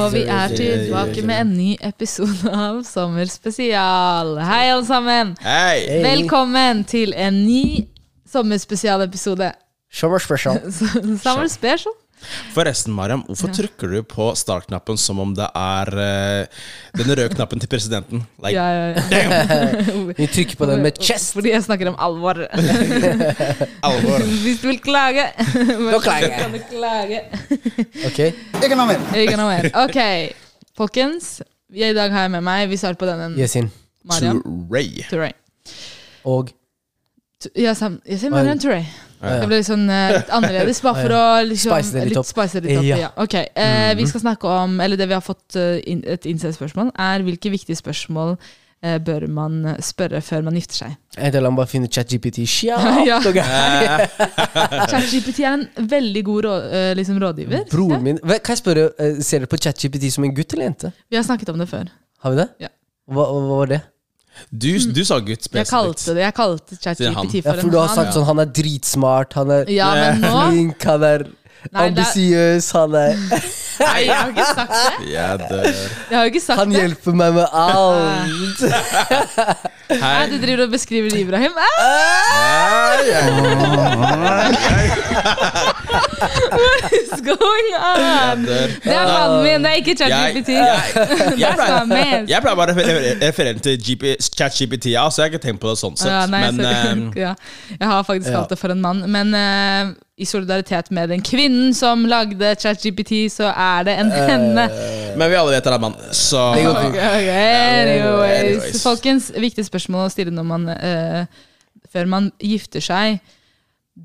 Og vi er tilbake med en ny episode av Sommerspesial. Hei, alle sammen! Hei! Velkommen til en ny sommerspesialepisode. Summer special. Forresten, Mariam, hvorfor trykker du på start-knappen som om det er uh, den røde knappen til presidenten? Like, Ja, ja, ja. Vi trykker på den med chest. Fordi jeg snakker om alvor. alvor. Hvis du vil klage Da klager jeg. Kan du klage. Ok, Ikke noe mer. Ok, folkens. I dag har jeg med meg Vi starter på denne. Yesin. Mariam Ray. Touré. Og Jeg jeg sier Mariam Touré. Det ble litt sånn eh, litt annerledes, bare for å liksom, Spice det litt opp. spice det litt opp. Ja. Ja. Ok, eh, Vi skal snakke om, eller det vi har fått eh, inn, et innsendt spørsmål, er hvilke viktige spørsmål eh, bør man spørre før man gifter seg? jeg la meg bare finne ChatGPT. Ja. ChatGPT er en veldig god rå, eh, liksom rådgiver. Broren min Hva- Kan jeg spørre, eh, Ser dere på ChatGPT som en gutt eller jente? Vi har snakket om det før. Har vi det? Ja. Hva, hva var det? Du, du sa gutt Jeg kalte det Jeg kalte han. ChatGPT Ja, for for du har sagt sånn Han er dritsmart, han er Ja, men nå flink, han er Nei, ambisiøs, han er Nei, jeg har ikke sagt det. Jeg dør. Jeg har ikke sagt Han det. hjelper meg med alt. Nei, Hei. du driver og beskriver Ibrahim. Ah, what is going on? Det er mannen min, det er ikke ChatGPT. jeg, pleier, bare å referere til GP, ChatGPT, så jeg har ikke tenkt på det sånn sett. Ja, nei, men sorry. eh, ja. Jeg har faktisk kalt det for en mann. Men eh, i solidaritet med den kvinnen som lagde ChatGPT, så er det en henne. men vi alle vet det er mann, så okay. Ok, fint. anyways. Anyways. Folkens, viktig spørsmål å stille når man, uh, før man gifter seg.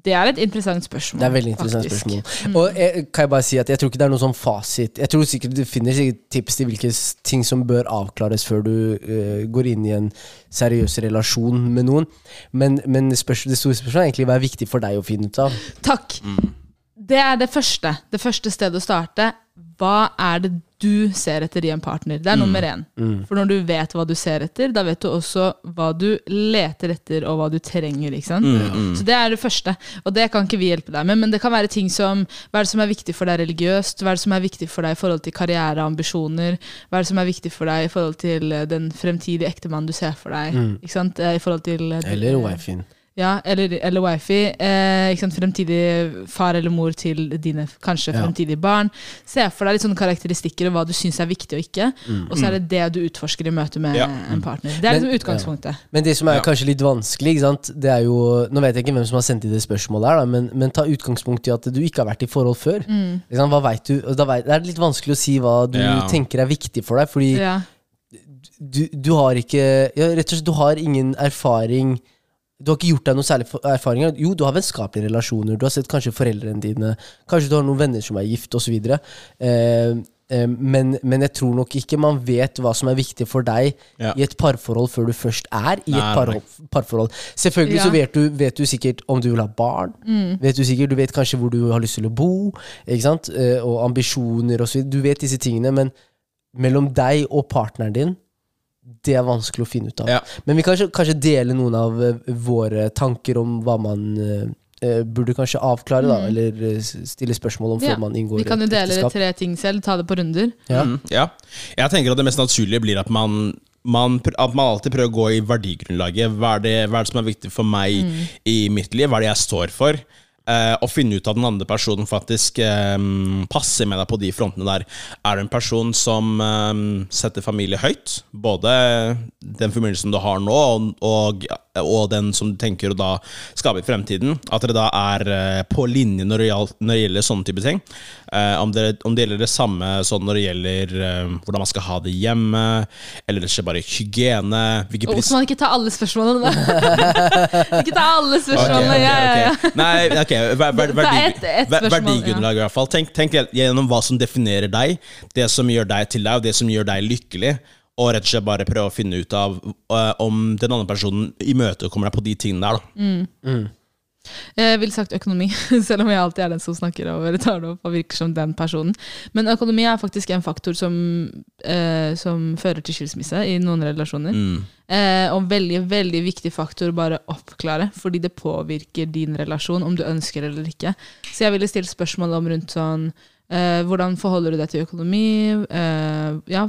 Det er et interessant spørsmål. Det er veldig interessant faktisk. spørsmål. Og jeg, kan jeg bare si at jeg tror ikke det er noen sånn fasit. Jeg tror sikkert Du finner sikkert tips til hvilke ting som bør avklares før du uh, går inn i en seriøs relasjon med noen. Men, men spørsmål, det store spørsmålet er egentlig hva er viktig for deg å finne ut av. Takk. Det er det første. Det første stedet å starte. Hva er det du ser etter i en partner? Det er nummer én. For når du vet hva du ser etter, da vet du også hva du leter etter, og hva du trenger. Ikke sant? Så det er det første. Og det kan ikke vi hjelpe deg med, men det kan være ting som Hva er det som er viktig for deg religiøst? Hva er det som er viktig for deg i forhold til karriere og ambisjoner? Hva er det som er viktig for deg i forhold til eh, den fremtidige ektemannen du ser for deg? Ikke sant? Eh, I forhold til eh, Eller wifien. Ja, eller, eller wifi. Eh, ikke sant? Fremtidig far eller mor til dine kanskje Ja. fremtidige barn. Se for deg litt sånne karakteristikker og hva du syns er viktig og ikke. Og så er det det du utforsker i møte med Ja. en partner. Det er Men- liksom utgangspunktet. Men det som er Ja. kanskje litt vanskelig, ikke sant? det er jo Nå vet jeg ikke hvem som har sendt inn det spørsmålet, her da, men, men ta utgangspunkt i at du ikke har vært i forhold før. Mm. Hva vet du? Da vet, det er litt vanskelig å si hva du Ja. tenker er viktig for deg, fordi Ja. du, du har ikke ja, Rett og slett, du har ingen erfaring Du har ikke gjort deg noen særlig erfaringer. Jo, du har vennskapelige relasjoner, du har sett kanskje foreldrene dine, kanskje du har noen venner som er gift, osv. Eh, eh, men, men jeg tror nok ikke man vet hva som er viktig for deg Ja. i et parforhold før du først er i et Nei, par, nei. parforhold. Selvfølgelig så vet du, vet du sikkert om du vil ha barn. Vet Du sikkert, du vet kanskje hvor du har lyst til å bo, ikke sant? Eh, og ambisjoner osv. Du vet disse tingene, men mellom deg og partneren din det er vanskelig å finne ut av. Ja. Men vi kan kanskje, kanskje dele noen av eh, våre tanker om hva man eh, eh, burde kanskje avklare, da, eller eh, stille spørsmål om Mm. Ja. før man inngår Vi kan jo dele ekteskap. tre ting selv, ta det på runder. Ja. Mm, ja. Jeg tenker at det mest naturlige blir at man, man, at man alltid prøver å gå i verdigrunnlaget. Hva er, det, hva er det som er viktig for meg i mitt liv? Hva er det jeg står for? Eh, og finne ut at den andre personen faktisk eh, passer med deg på de frontene der. Er du en person som eh, setter familie høyt? Både den familien som du har nå, og, og, og den som du tenker å da skape i fremtiden. At dere da er eh, på linje når det, gjelder sånne type ting. Eh, om, det, om det gjelder det samme sånn når det gjelder eh, hvordan man skal ha det hjemme, eller det skjer bare hygiene hvilke pris... man ikke ta alle spørsmålene, da. ikke ta alle spørsmålene. ok, okay, ja, ja. ok. Nei, ok, ver, ver, ver, spørsmål, verdigrunnlag i hvert fall. Tenk, tenk gjennom hva som definerer deg, det som gjør deg til deg, og det som gjør deg lykkelig. Og rett og slett bare prøve å finne ut av uh, om den andre personen imøtekommer deg på de tingene der. da Jeg ville sagt økonomi, selv om jeg alltid er den som snakker over tar det opp og virker som den personen. Men økonomi er faktisk en faktor som, eh, som fører til skilsmisse i noen relasjoner. Mm. Eh, og veldig, veldig viktig faktor bare oppklare, fordi det påvirker din relasjon, om du ønsker eller ikke. Så jeg ville stilt spørsmål om rundt sånn eh, Hvordan forholder du deg til økonomi? Eh, ja,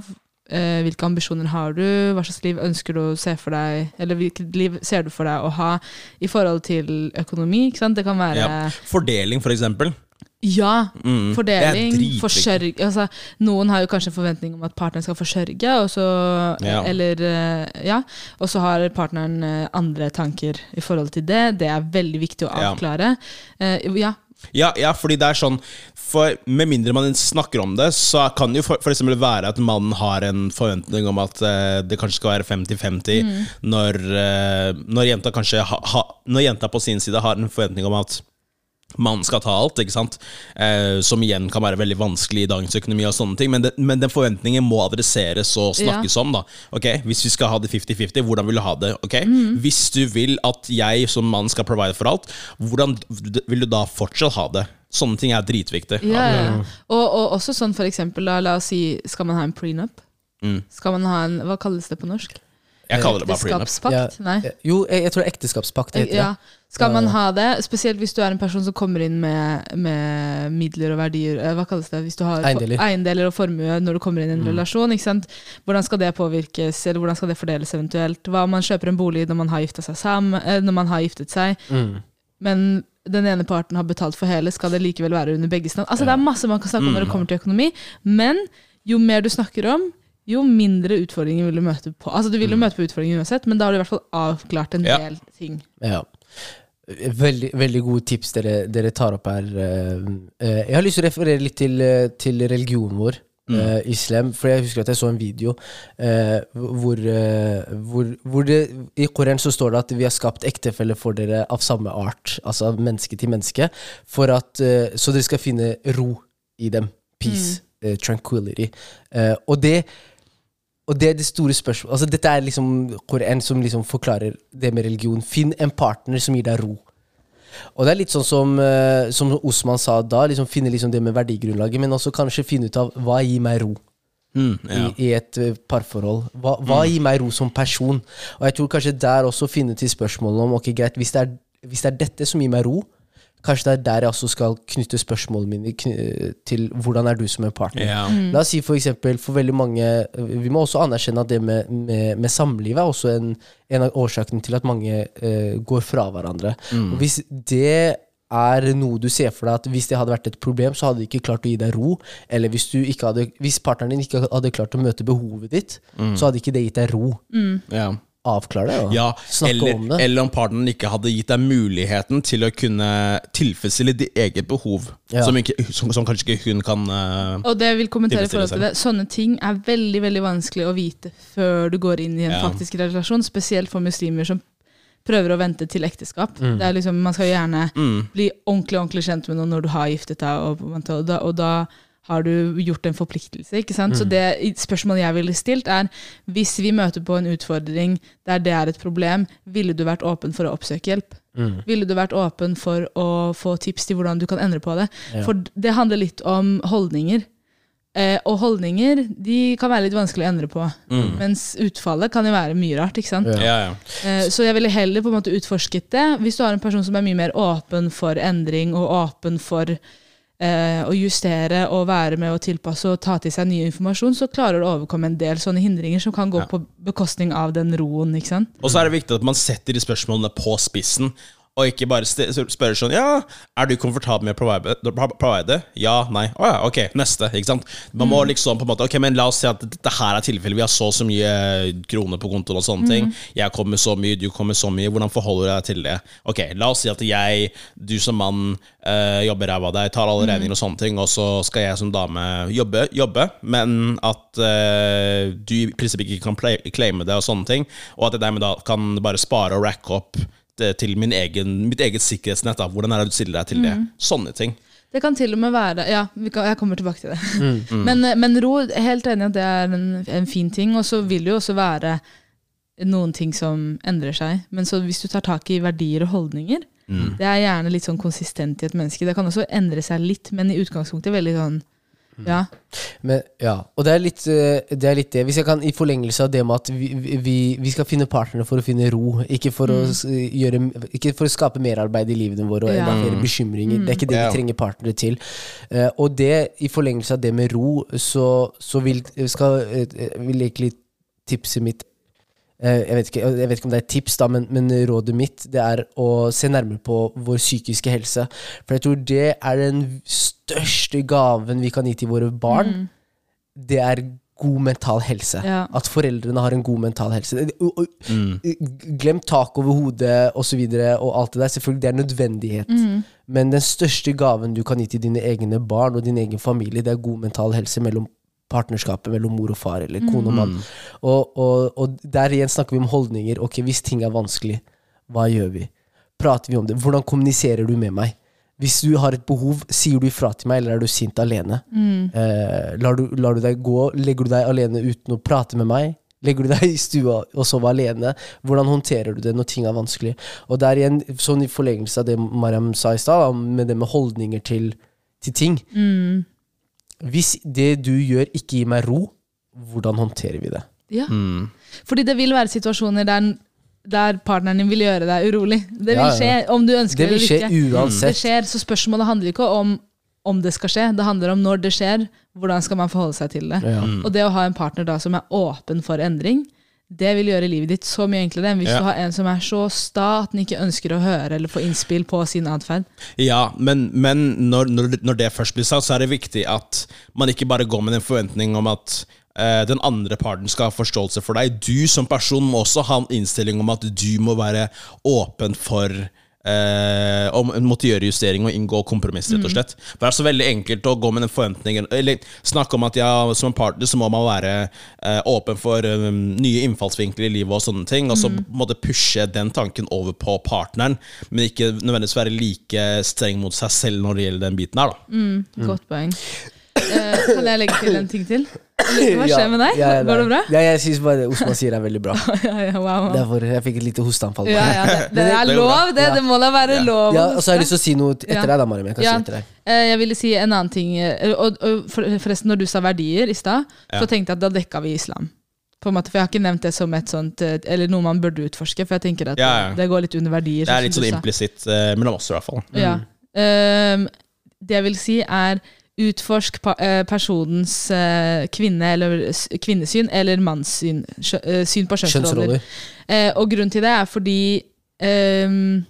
eh, hvilke ambisjoner har du? Hva slags liv ønsker du å se for deg? Eller hvilket liv ser du for deg å ha i forhold til økonomi? Ikke sant? Det kan være Ja. Fordeling, for eksempel. Ja, Mm. fordeling, forsørg altså, Noen har jo kanskje en forventning om at partneren skal forsørge, og så, Ja. eller, eh, ja, og så har partneren eh, andre tanker i forhold til det. Det er veldig viktig å Ja. avklare. Eh, ja, Ja, ja, fordi det er sånn For Med mindre man snakker om det, så kan det jo for, for eksempel være at mannen har en forventning om at eh, det kanskje skal være 50-50, Mm. når, eh, når jenta kanskje ha, ha, Når jenta på sin side har en forventning om at mannen skal ta alt, ikke sant? Eh, som igjen kan være veldig vanskelig i dagens økonomi. og sånne ting Men, det, men den forventningen må adresseres og snakkes om. da Ok, Hvis vi skal ha det 50-50, hvordan vil du ha det? Ok, Mm. Hvis du vil at jeg som mann skal provide for alt, hvordan vil du da fortsatt ha det? Sånne ting er dritviktig. ja, ja. Og, og også sånn for eksempel, da, la oss si, skal man ha en prenup? Mm. Skal man ha en, hva kalles det på norsk? Jeg kaller det bare prenup. Nei. Jo, jeg, jeg tror ekteskapspakt heter det. Ja. Skal man ha det, spesielt hvis du er en person som kommer inn med, med midler og verdier eh, Hva kalles det? Hvis du har Eiendeler. eiendeler og formue når du kommer inn i en Mm. relasjon. ikke sant? Hvordan skal det påvirkes, eller hvordan skal det fordeles eventuelt? Hva om man kjøper en bolig når man har gifta seg sammen, eh, når man har giftet seg, Mm. men den ene parten har betalt for hele, skal det likevel være under begges navn? Altså, Det er masse man kan snakke om når det kommer til økonomi, men jo mer du snakker om, jo mindre utfordringer vil du møte på. Altså Du vil jo møte på utfordringer uansett, men da har du i hvert fall avklart en Ja. del ting. Ja. Veldig, veldig gode tips dere, dere tar opp her. Eh, eh, Jeg har lyst til å referere litt til, eh, til religionen vår, eh, islam. For jeg husker at jeg så en video eh, hvor, hvor, hvor det I Koranen så står det at vi har skapt ektefeller for dere av samme art, altså av menneske til menneske, for at, eh, så dere skal finne ro i dem. Peace, eh, tranquility. Og det og det er det store spørsmålet altså Dette er liksom Koran som liksom forklarer det med religion. Finn en partner som gir deg ro. Og det er litt sånn som, uh, som Osman sa da, liksom finne liksom det med verdigrunnlaget, men også kanskje finne ut av hva gir meg ro Mm, ja. i, i et eh, parforhold. Hva, hva gir meg ro som person? Og jeg tror kanskje der også finne til spørsmålet om ok, greit, hvis det, er, hvis det er dette som gir meg ro, kanskje det er der jeg også skal knytte spørsmålene mine kny til hvordan er du som en partner. Ja. La oss si for eksempel, for veldig mange Vi må også anerkjenne at det med, med, med samliv er også en, en av årsakene til at mange uh, går fra hverandre. Og hvis det er noe du ser for deg at hvis det hadde vært et problem, så hadde de ikke klart å gi deg ro. Eller hvis, du ikke hadde, hvis partneren din ikke hadde klart å møte behovet ditt, så hadde ikke det gitt deg ro. Ja. Avklar det, og Ja, snakke eller, om det. eller om partneren ikke hadde gitt deg muligheten til å kunne tilfredsstille ditt eget behov, Ja. som, ikke, som, som kanskje ikke hun kan uh, Og det jeg vil kommentere i forhold til det, Sånne ting er veldig veldig vanskelig å vite før du går inn i en Ja. faktisk relasjon. Spesielt for muslimer som prøver å vente til ekteskap. Mm. Det er liksom, man skal jo gjerne mm, bli ordentlig ordentlig kjent med noen når du har giftet deg, og, og, da, og da har du gjort en forpliktelse. ikke sant? Så det spørsmålet jeg ville stilt, er hvis vi møter på en utfordring der det er et problem, ville du vært åpen for å oppsøke hjelp? Mm. Ville du vært åpen for å få tips til hvordan du kan endre på det? Ja. For det handler litt om holdninger. Eh, og holdninger de kan være litt vanskelig å endre på. Mens utfallet kan jo være mye rart. ikke sant? Ja. Ja, ja. Eh, så jeg ville heller på en måte utforsket det. Hvis du har en person som er mye mer åpen for endring og åpen for eh, å justere og være med å tilpasse og ta til seg ny informasjon, så klarer du å overkomme en del sånne hindringer som kan gå på bekostning av den roen. ikke sant? Og så er det viktig at man setter de spørsmålene på spissen. Og ikke bare spørre sånn Ja, er du komfortabel med å provide? provide? Ja, nei. Å ja, ok, neste. Ikke sant? Man må liksom på en måte Ok, men la oss si at dette her er tilfellet. Vi har så og så mye kroner på kontoen og sånne ting. Jeg kommer så mye, du kommer så mye. Hvordan forholder du deg til det? Ok, la oss si at jeg, du som mann, øh, jobber ræva av deg, tar alle regninger og sånne ting, og så skal jeg som dame jobbe, jobbe men at øh, du i prinsippet ikke kan claime det og sånne ting, og at jeg dermed da kan bare spare og racke opp til min egen, mitt eget sikkerhetsnett. Da. Hvordan er det du stiller deg til det? Sånne ting. Det kan til og med være Ja, vi kan, jeg kommer tilbake til det. Men, men ro, helt enig at det er en, en fin ting. Og så vil det jo også være noen ting som endrer seg. Men så hvis du tar tak i verdier og holdninger, Det er gjerne litt sånn konsistent i et menneske. Det kan også endre seg litt, men i utgangspunktet veldig sånn Ja. Men, ja, og det er, litt, eh, det er litt det. Hvis jeg kan i forlengelse av det med at vi, vi, vi skal finne partnere for å finne ro, ikke for, å, s- gjøre, ikke for å skape merarbeid i livene våre og Ja. flere bekymringer. Det er ikke det vi trenger partnere til. Eh, og det, i forlengelse av det med ro, så, så vil, skal, eh, vil egentlig tipset mitt jeg vet, ikke, jeg vet ikke om det er et tips, da, men, men rådet mitt det er å se nærmere på vår psykiske helse. For jeg tror det er den største gaven vi kan gi til våre barn. Det er god mental helse. Ja. At foreldrene har en god mental helse. Og- Glem tak over hodet osv. Og, så videre, og alt det der. Selvfølgelig, det er nødvendighet. Men den største gaven du kan gi til dine egne barn og din egen familie, det er god mental helse mellom partnerskapet mellom mor og far eller kone og mann. Og, og, og der igjen snakker vi om holdninger. Ok, Hvis ting er vanskelig, hva gjør vi? Prater vi om det? Hvordan kommuniserer du med meg? Hvis du har et behov, sier du ifra til meg, eller er du sint alene? Eh, lar, du, lar du deg gå? Legger du deg alene uten å prate med meg? Legger du deg i stua og sove alene? Hvordan håndterer du det når ting er vanskelig? Og der igjen, sånn i forlengelse av det Mariam sa i stad, med det med holdninger til, til ting. Hvis det du gjør, ikke gir meg ro, hvordan håndterer vi det? ja. Fordi det vil være situasjoner der, der partneren din vil gjøre deg urolig. Det vil Ja, ja. skje, om du ønsker Det vil eller skje Uansett. Det skjer, så spørsmålet handler ikke om om det skal skje, det handler om når det skjer, hvordan skal man forholde seg til det. Ja. Og det å ha en partner da som er åpen for endring, det vil gjøre livet ditt så mye enklere enn hvis Ja. du har en som er så sta at den ikke ønsker å høre eller få innspill på sin atferd. Ja, men, men når, når, når det først blir sagt, så er det viktig at man ikke bare går med en forventning om at eh, den andre parten skal ha forståelse for deg. Du som person må også ha en innstilling om at du må være åpen for eh, om en måtte gjøre justering og inngå kompromiss, rett og slett. For Det er så veldig enkelt å gå med den forventningen Eller snakke om at ja, som en partner så må man være eh, åpen for um, nye innfallsvinkler i livet og sånne ting, og så mm. måtte pushe den tanken over på partneren, men ikke nødvendigvis være like streng mot seg selv når det gjelder den biten her, da. Mm. Godt poeng. Eh, kan jeg legge til en ting til? Hva skjer med deg? Ja, ja, Går det bra? Ja, jeg syns bare det Osman sier er veldig bra. Ja, ja, wow. Derfor jeg fikk et lite hosteanfall. Ja, ja, det, det er det er lov, det. Det må da være lov. Ja, og så har jeg lyst til å si noe Ja. etter deg, da, Mariam. Jeg kan Ja. si etter deg. Eh, Jeg ville si en annen ting. eh, Og, og forresten, når du sa verdier i stad, Ja. så tenkte jeg at da dekka vi islam. På en måte, for jeg har ikke nevnt det som et sånt eh, Eller noe man burde utforske, for jeg tenker at Ja, ja. det går litt under verdier. Det er litt sånn implisitt mellom oss, i hvert fall. Ja. Ehm, det jeg vil si, er utforsk eh, personens eh, kvinne- eller kvinnesyn eller mannssyn. eh, Syn på kjønnsroller. Og grunnen til det er fordi um,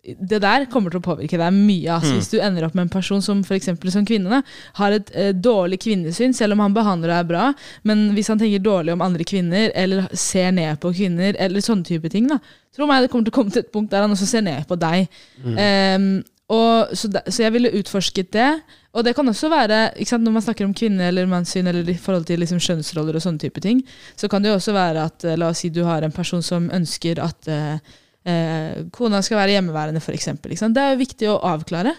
det der kommer til å påvirke deg mye. Altså, Hvis du ender opp med en person som for som kvinne har et eh, dårlig kvinnesyn, selv om han behandler deg bra, men hvis han tenker dårlig om andre kvinner, eller ser ned på kvinner, eller sånne type ting, da, tro meg det kommer til å komme til et punkt der han også ser ned på deg. Ehm, og, så, da, så jeg ville utforsket det. Og det kan også være, ikke sant, når man snakker om kvinne- eller mannssyn, eller i forhold til liksom skjønnsroller, og sånne type ting, så kan det jo også være at eh, la oss si du har en person som ønsker at eh, eh, kona skal være hjemmeværende, f.eks. Det er jo viktig å avklare.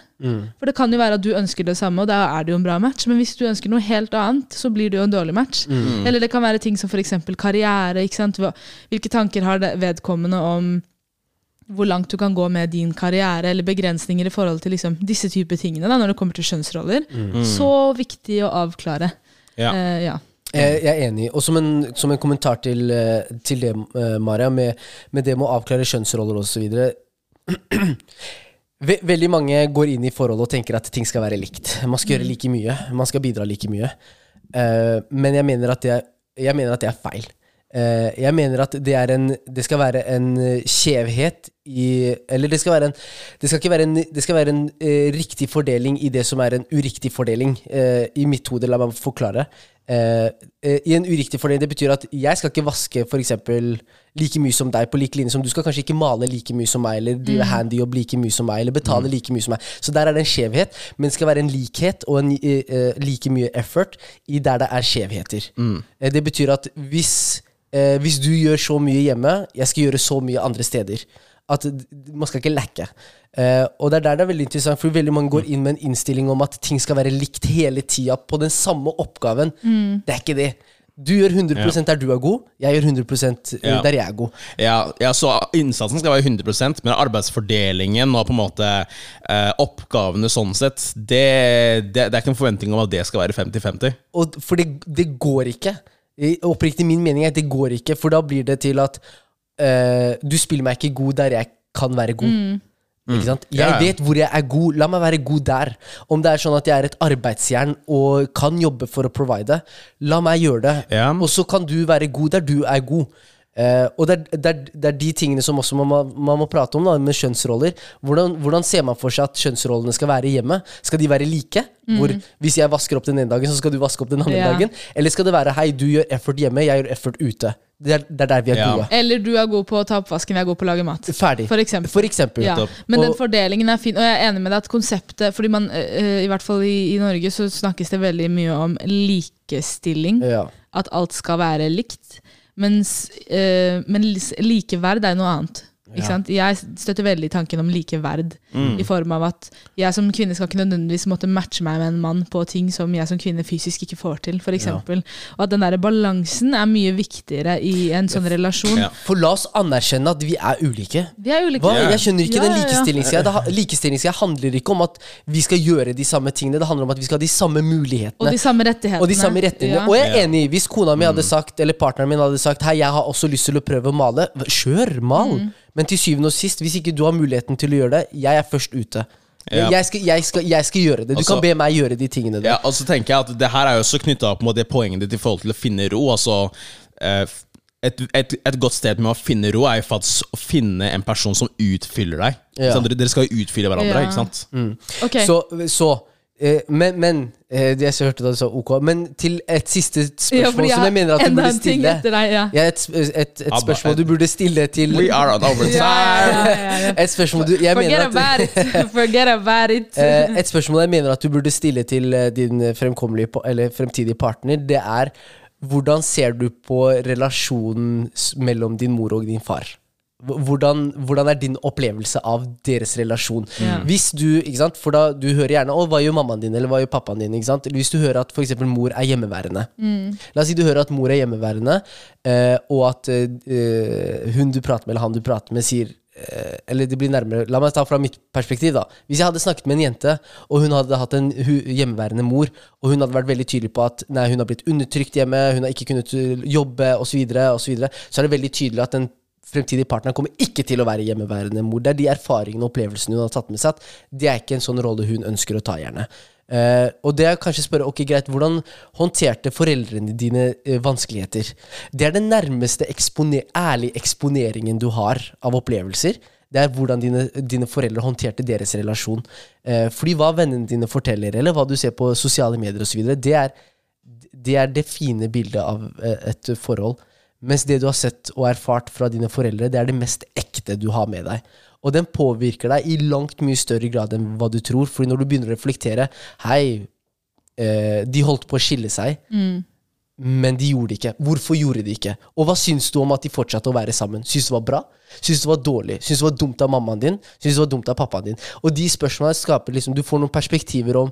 For det kan jo være at du ønsker det samme, og da er det jo en bra match. Men hvis du ønsker noe helt annet, så blir det jo en dårlig match. Eller det kan være ting som f.eks. karriere. Ikke sant? Hvilke tanker har det vedkommende om hvor langt du kan gå med din karriere, eller begrensninger i forhold til liksom, disse typer tingene da, når det kommer til kjønnsroller. Så viktig å avklare. Ja. Eh, ja. Jeg, er enig. Og som en, som en kommentar til, eh, til det, eh, Maria, med, med det med å avklare kjønnsroller osv. Veldig mange går inn i forhold og tenker at ting skal være likt. Man skal gjøre like mye. Man skal bidra like mye. Eh, men jeg mener at det er, jeg mener at det er feil. Eh, jeg mener at det, er en, det skal være en eh, skjevhet i Eller det skal, være en, det skal ikke være en, det skal være en uh, riktig fordeling i det som er en uriktig fordeling. Uh, I mitt hode, la meg forklare. Uh, eh, I en uriktig fordeling, det betyr at jeg skal ikke vaske for eksempel like mye som deg på like linje som du skal kanskje ikke male like mye som meg, eller drive handyjobb like mye som meg, eller betale like mye som meg. Så der er det en skjevhet, men det skal være en likhet og en, like mye effort i der det er skjevheter. Eh, det betyr at hvis, eh, hvis du gjør så mye hjemme, jeg skal gjøre så mye andre steder. At man skal ikke lekke. Eh, og det er der det er veldig interessant, for veldig mange går inn med en innstilling om at ting skal være likt hele tida på den samme oppgaven. Det er ikke det. Du gjør 100% der du er god, jeg gjør 100 Ja. der jeg er god. Ja, ja, så innsatsen skal være 100% men arbeidsfordelingen og på en måte eh, oppgavene sånn sett, det, det, det er ikke en forventning om at det skal være 50-50. Og, for det, det går ikke. I- Oppriktig min mening er at det går ikke, for da blir det til at uh, du spiller meg ikke god der jeg kan være god. Ikke sant? Jeg ja. vet hvor jeg er god, la meg være god der. Om det er sånn at jeg er et arbeidsjern og kan jobbe for å provide, la meg gjøre det. Yeah. Og så kan du være god der du er god. Eh, og det er, det, er, det er de tingene som også man, man må prate om da, med kjønnsroller. Hvordan, hvordan ser man for seg at kjønnsrollene skal være hjemme? Skal de være like? Hvor Hvis jeg vasker opp den ene dagen, så skal du vaske opp den andre Ja. dagen? Eller skal det være hei, du gjør effort hjemme, jeg gjør effort ute? Det er, det er der vi er Ja. gode. Eller du er god på å ta oppvasken, jeg er god på å lage mat. Ferdig. For eksempel. For eksempel. Ja, men den fordelingen er fin, og jeg er enig med deg at konseptet Fordi man, uh, i hvert fall i, i Norge, så snakkes det veldig mye om likestilling. Ja. At alt skal være likt. Mens, eh, men likeverd er noe annet. Ikke sant? Jeg støtter veldig tanken om likeverd. I form av at jeg som kvinne skal ikke nødvendigvis måtte matche meg med en mann på ting som jeg som kvinne fysisk ikke får til. For eksempel. Og at den der balansen er mye viktigere i en sånn relasjon. Ja. For la oss anerkjenne at vi er ulike. Vi er ulike. Hva? Jeg skjønner ikke Ja, den ja, ja. likestillingsgreia. Likestillingsgreia handler ikke om at vi skal gjøre de samme tingene. Det handler om at vi skal ha de samme mulighetene. Og de samme rettighetene. Og de samme rettighetene. Ja. Og jeg er enig. Hvis kona mi hadde sagt, eller partneren min hadde sagt Hei, jeg har også lyst til å prøve å male, kjør, mal. Mm. Men til syvende og sist, hvis ikke du har muligheten til å gjøre det, jeg er først ute. Ja. Jeg, skal, jeg, skal, jeg skal gjøre det. Du Altså- kan be meg gjøre de tingene der. Ja, og så tenker jeg at det her er jo også knytta opp mot det poenget ditt i forhold til å finne ro. Altså eh, et, et, et godt sted med å finne ro er jo faktisk å finne en person som utfyller deg. Ja. Dere, dere skal jo utfylle hverandre, Ja. ikke sant? Ok. Så, så eh, Men, men eh, Jeg hørte da du sa ok. Men til et siste Ja, spørsmål fordi som jeg mener at du burde stille. etter deg, ja. Ja, et, et, et Abba, spørsmål du burde stille til We are on overtime! Ja, ja, ja, ja. Et spørsmål du Jeg Forget mener at about it. Forget about it. Eh, et spørsmål jeg mener at du burde stille til eh, din fremkommelige eller fremtidige partner, det er hvordan ser du på relasjonen mellom din mor og din far? Hvordan, hvordan er din opplevelse av deres relasjon? Mm. Hvis du, ikke sant, for da Du hører gjerne 'Å, hva gjør mammaen din?' eller 'Hva gjør pappaen din?' ikke sant? Eller Hvis du hører at f.eks. mor er hjemmeværende. La oss si du hører at mor er hjemmeværende, eh, og at eh, hun du prater med, eller han du prater med, sier eh, Eller det blir nærmere La meg ta fra mitt perspektiv, da. Hvis jeg hadde snakket med en jente, og hun hadde hatt en hjemmeværende mor, og hun hadde vært veldig tydelig på at nei, hun har blitt undertrykt hjemme, hun har ikke kunnet uh, jobbe, osv., så, videre, og så, videre, så er det veldig tydelig at den fremtidige partneren kommer ikke til å være hjemmeværende mor. Det er de erfaringene og opplevelsene hun har tatt med seg. at Det er ikke en sånn rolle hun ønsker å ta, gjerne. Uh, og det er kanskje å spørre, ok greit, hvordan håndterte foreldrene dine uh, vanskeligheter? Det er den nærmeste ekspone ærlige eksponeringen du har av opplevelser. Det er hvordan dine, dine foreldre håndterte deres relasjon. Uh, fordi hva vennene dine forteller, eller hva du ser på sosiale medier osv., det, er- det er det fine bildet av et forhold. Mens det du har sett og erfart fra dine foreldre, det er det mest ekte du har med deg. Og den påvirker deg i langt mye større grad enn hva du tror. Fordi når du begynner å reflektere Hei, eh, de holdt på å skille seg, men de gjorde det ikke. Hvorfor gjorde de ikke? Og hva syns du om at de fortsatte å være sammen? Syns du det var bra? Syns du det var dårlig? Syns du det var dumt av mammaen din? Syns du det var dumt av pappaen din? Og de spørsmålene skaper liksom Du får noen perspektiver om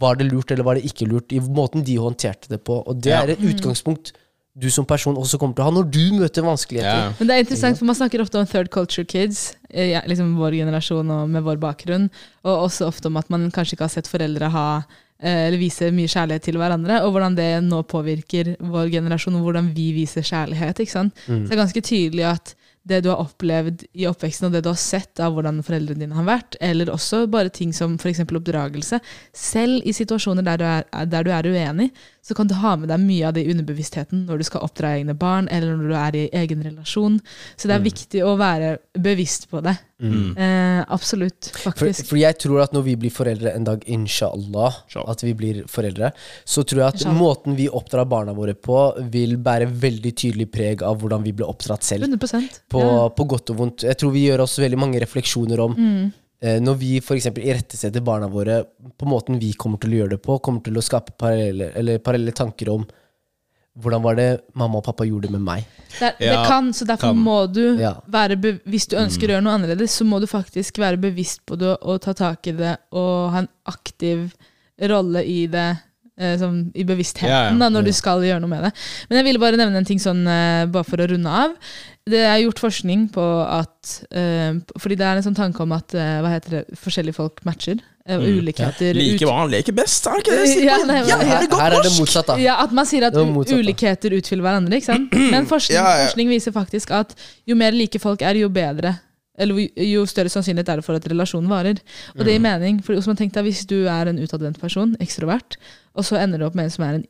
var det lurt eller var det ikke lurt, i måten de håndterte det på. Og det Ja. er et utgangspunkt du som person også kommer til å ha når du møter vanskeligheter. Ja. Men det er interessant, for man snakker ofte om third culture kids, eh, ja, liksom vår generasjon og med vår bakgrunn, og også ofte om at man kanskje ikke har sett foreldre ha eh, eller vise mye kjærlighet til hverandre, og hvordan det nå påvirker vår generasjon, og hvordan vi viser kjærlighet. ikke sant? Så det er ganske tydelig at det du har opplevd i oppveksten, og det du har sett av hvordan foreldrene dine har vært, eller også bare ting som f.eks. oppdragelse, selv i situasjoner der du, er, der du er uenig, så kan du ha med deg mye av det i underbevisstheten når du skal oppdra egne barn, eller når du er i egen relasjon. Så det er viktig å være bevisst på det. Eh, absolutt, faktisk. for jeg tror at når vi blir foreldre en dag, inshallah, Inshallah. at vi blir foreldre, så tror jeg at Inshallah. måten vi oppdrar barna våre på, vil bære veldig tydelig preg av hvordan vi ble oppdratt selv. 100 På, ja. på godt og vondt. Jeg tror vi gjør oss veldig mange refleksjoner om Mm. Eh, når vi f.eks. irettesetter barna våre på måten vi kommer til å gjøre det på, kommer til å skape parallelle, eller parallelle tanker om hvordan var det mamma og pappa gjorde det med meg. Det, det Ja, kan, så derfor kan. må du Ja. være be Hvis du ønsker å gjøre noe annerledes, så må du faktisk være bevisst på det og ta tak i det og ha en aktiv rolle i det sånn, i bevisstheten Ja, ja. da, når du skal gjøre noe med det. Men jeg ville bare nevne en ting sånn, eh, bare for å runde av. Det er gjort forskning på at eh, Fordi det er en sånn tanke om at eh, hva heter det, forskjellige folk matcher. eh, Mm, ulikheter ut- Like hva han leker best, er ikke det? Ja, nei, men- Her, her er det motsatt, da. Ja, At man sier at ulikheter utfyller hverandre. ikke sant? Men forskning, Ja, ja. forskning viser faktisk at jo mer like folk er, jo bedre. Eller jo- større sannsynlighet er det for at relasjonen varer. Og det gir mening. For som tenk deg, Hvis du er en utadvendt person, ekstrovert, og så ender du opp med en som er en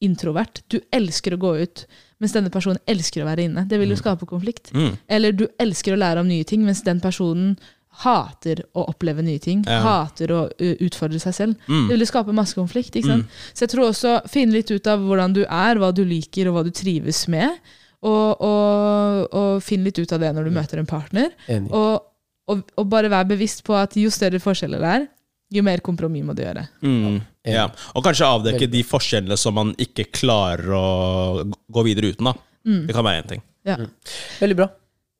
introvert Du elsker å gå ut, mens denne personen elsker å være inne. Det vil jo skape konflikt. Mm. Eller du elsker å lære om nye ting, mens den personen hater å oppleve nye ting. Ja. Hater å utfordre seg selv. Mm. Det vil jo skape masse konflikt. ikke sant? Så jeg tror også finne litt ut av hvordan du er, hva du liker, og hva du trives med. Og, og, og finn litt ut av det når du møter en partner. Enig. Og, og, og bare vær bevisst på at jo større forskjeller det er, jo mer kompromiss må du gjøre. Mm. Ja. Og kanskje avdekke de forskjellene som man ikke klarer å gå videre uten. da Mm. Det kan være én ting. Ja. Veldig bra.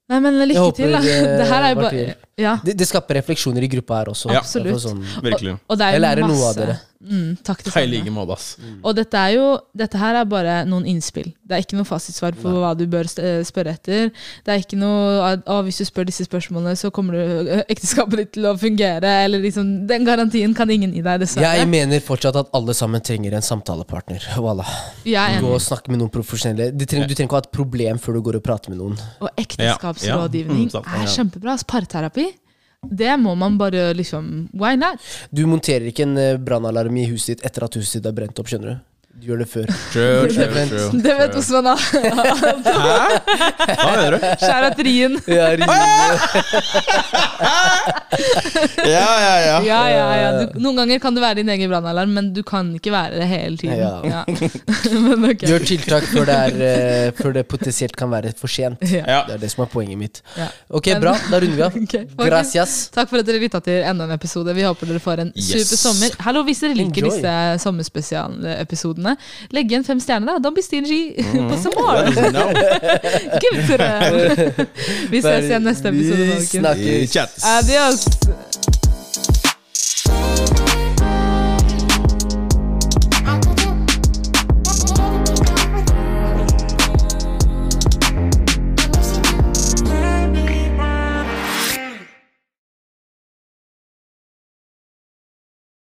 Nei, men lykke til, da. det her er jo bare til. Ja, Det, det skaper refleksjoner i gruppa her også. Ja. Absolutt. Sånn, Virkelig. og det er jeg lærer masse noe av dere. Mm, takk til Hei, like måte, ass. Og dette, er jo, dette her er bare noen innspill. Det er ikke noe fasitsvar på hva du bør eh, spørre etter. Det er ikke noe å, hvis du spør disse spørsmålene, så kommer du, eh, ekteskapet ditt til å fungere. Eller liksom, Den garantien kan ingen gi deg, dessverre. Jeg mener fortsatt at alle sammen trenger en samtalepartner. Voilà. Gå enig. og snakke med noen profesjonelle. Du trenger, du trenger ikke å ha et problem før du går og prater med noen. Og ekteskapsrådgivning Ja, ja, mm, sant, er kjempebra. Parterapi. Det må man bare liksom Why not? Du monterer ikke en eh, brannalarm i huset ditt etter at huset ditt er brent opp, skjønner du. Du gjør det før. True, true, Vent. true. Det vet Osman, da. Hæ? Hva mener du? Skjæra trien. Ja, Ja, ja, ja. Ja, ja, ja. Du, noen ganger kan du være din egen brannalarm, men du kan ikke være det hele tiden. Ja. Ja. men ok. Gjør tiltak før det, er, eh, før det potensielt kan være for sent. Det er det som er poenget mitt. Ja. Ok, Men- bra. Da runder vi av. Okay. Gracias. Takk for at dere lytta til enda en episode. Vi håper dere får en Yes. super sommer. Hallo, Hvis dere liker Enjoy. disse sommerspesialepisodene, legg igjen fem stjerner, da. Don't be stingy Mm. på some more. Give it to them. Vi ses igjen neste episode. Vi snakkes. Adios.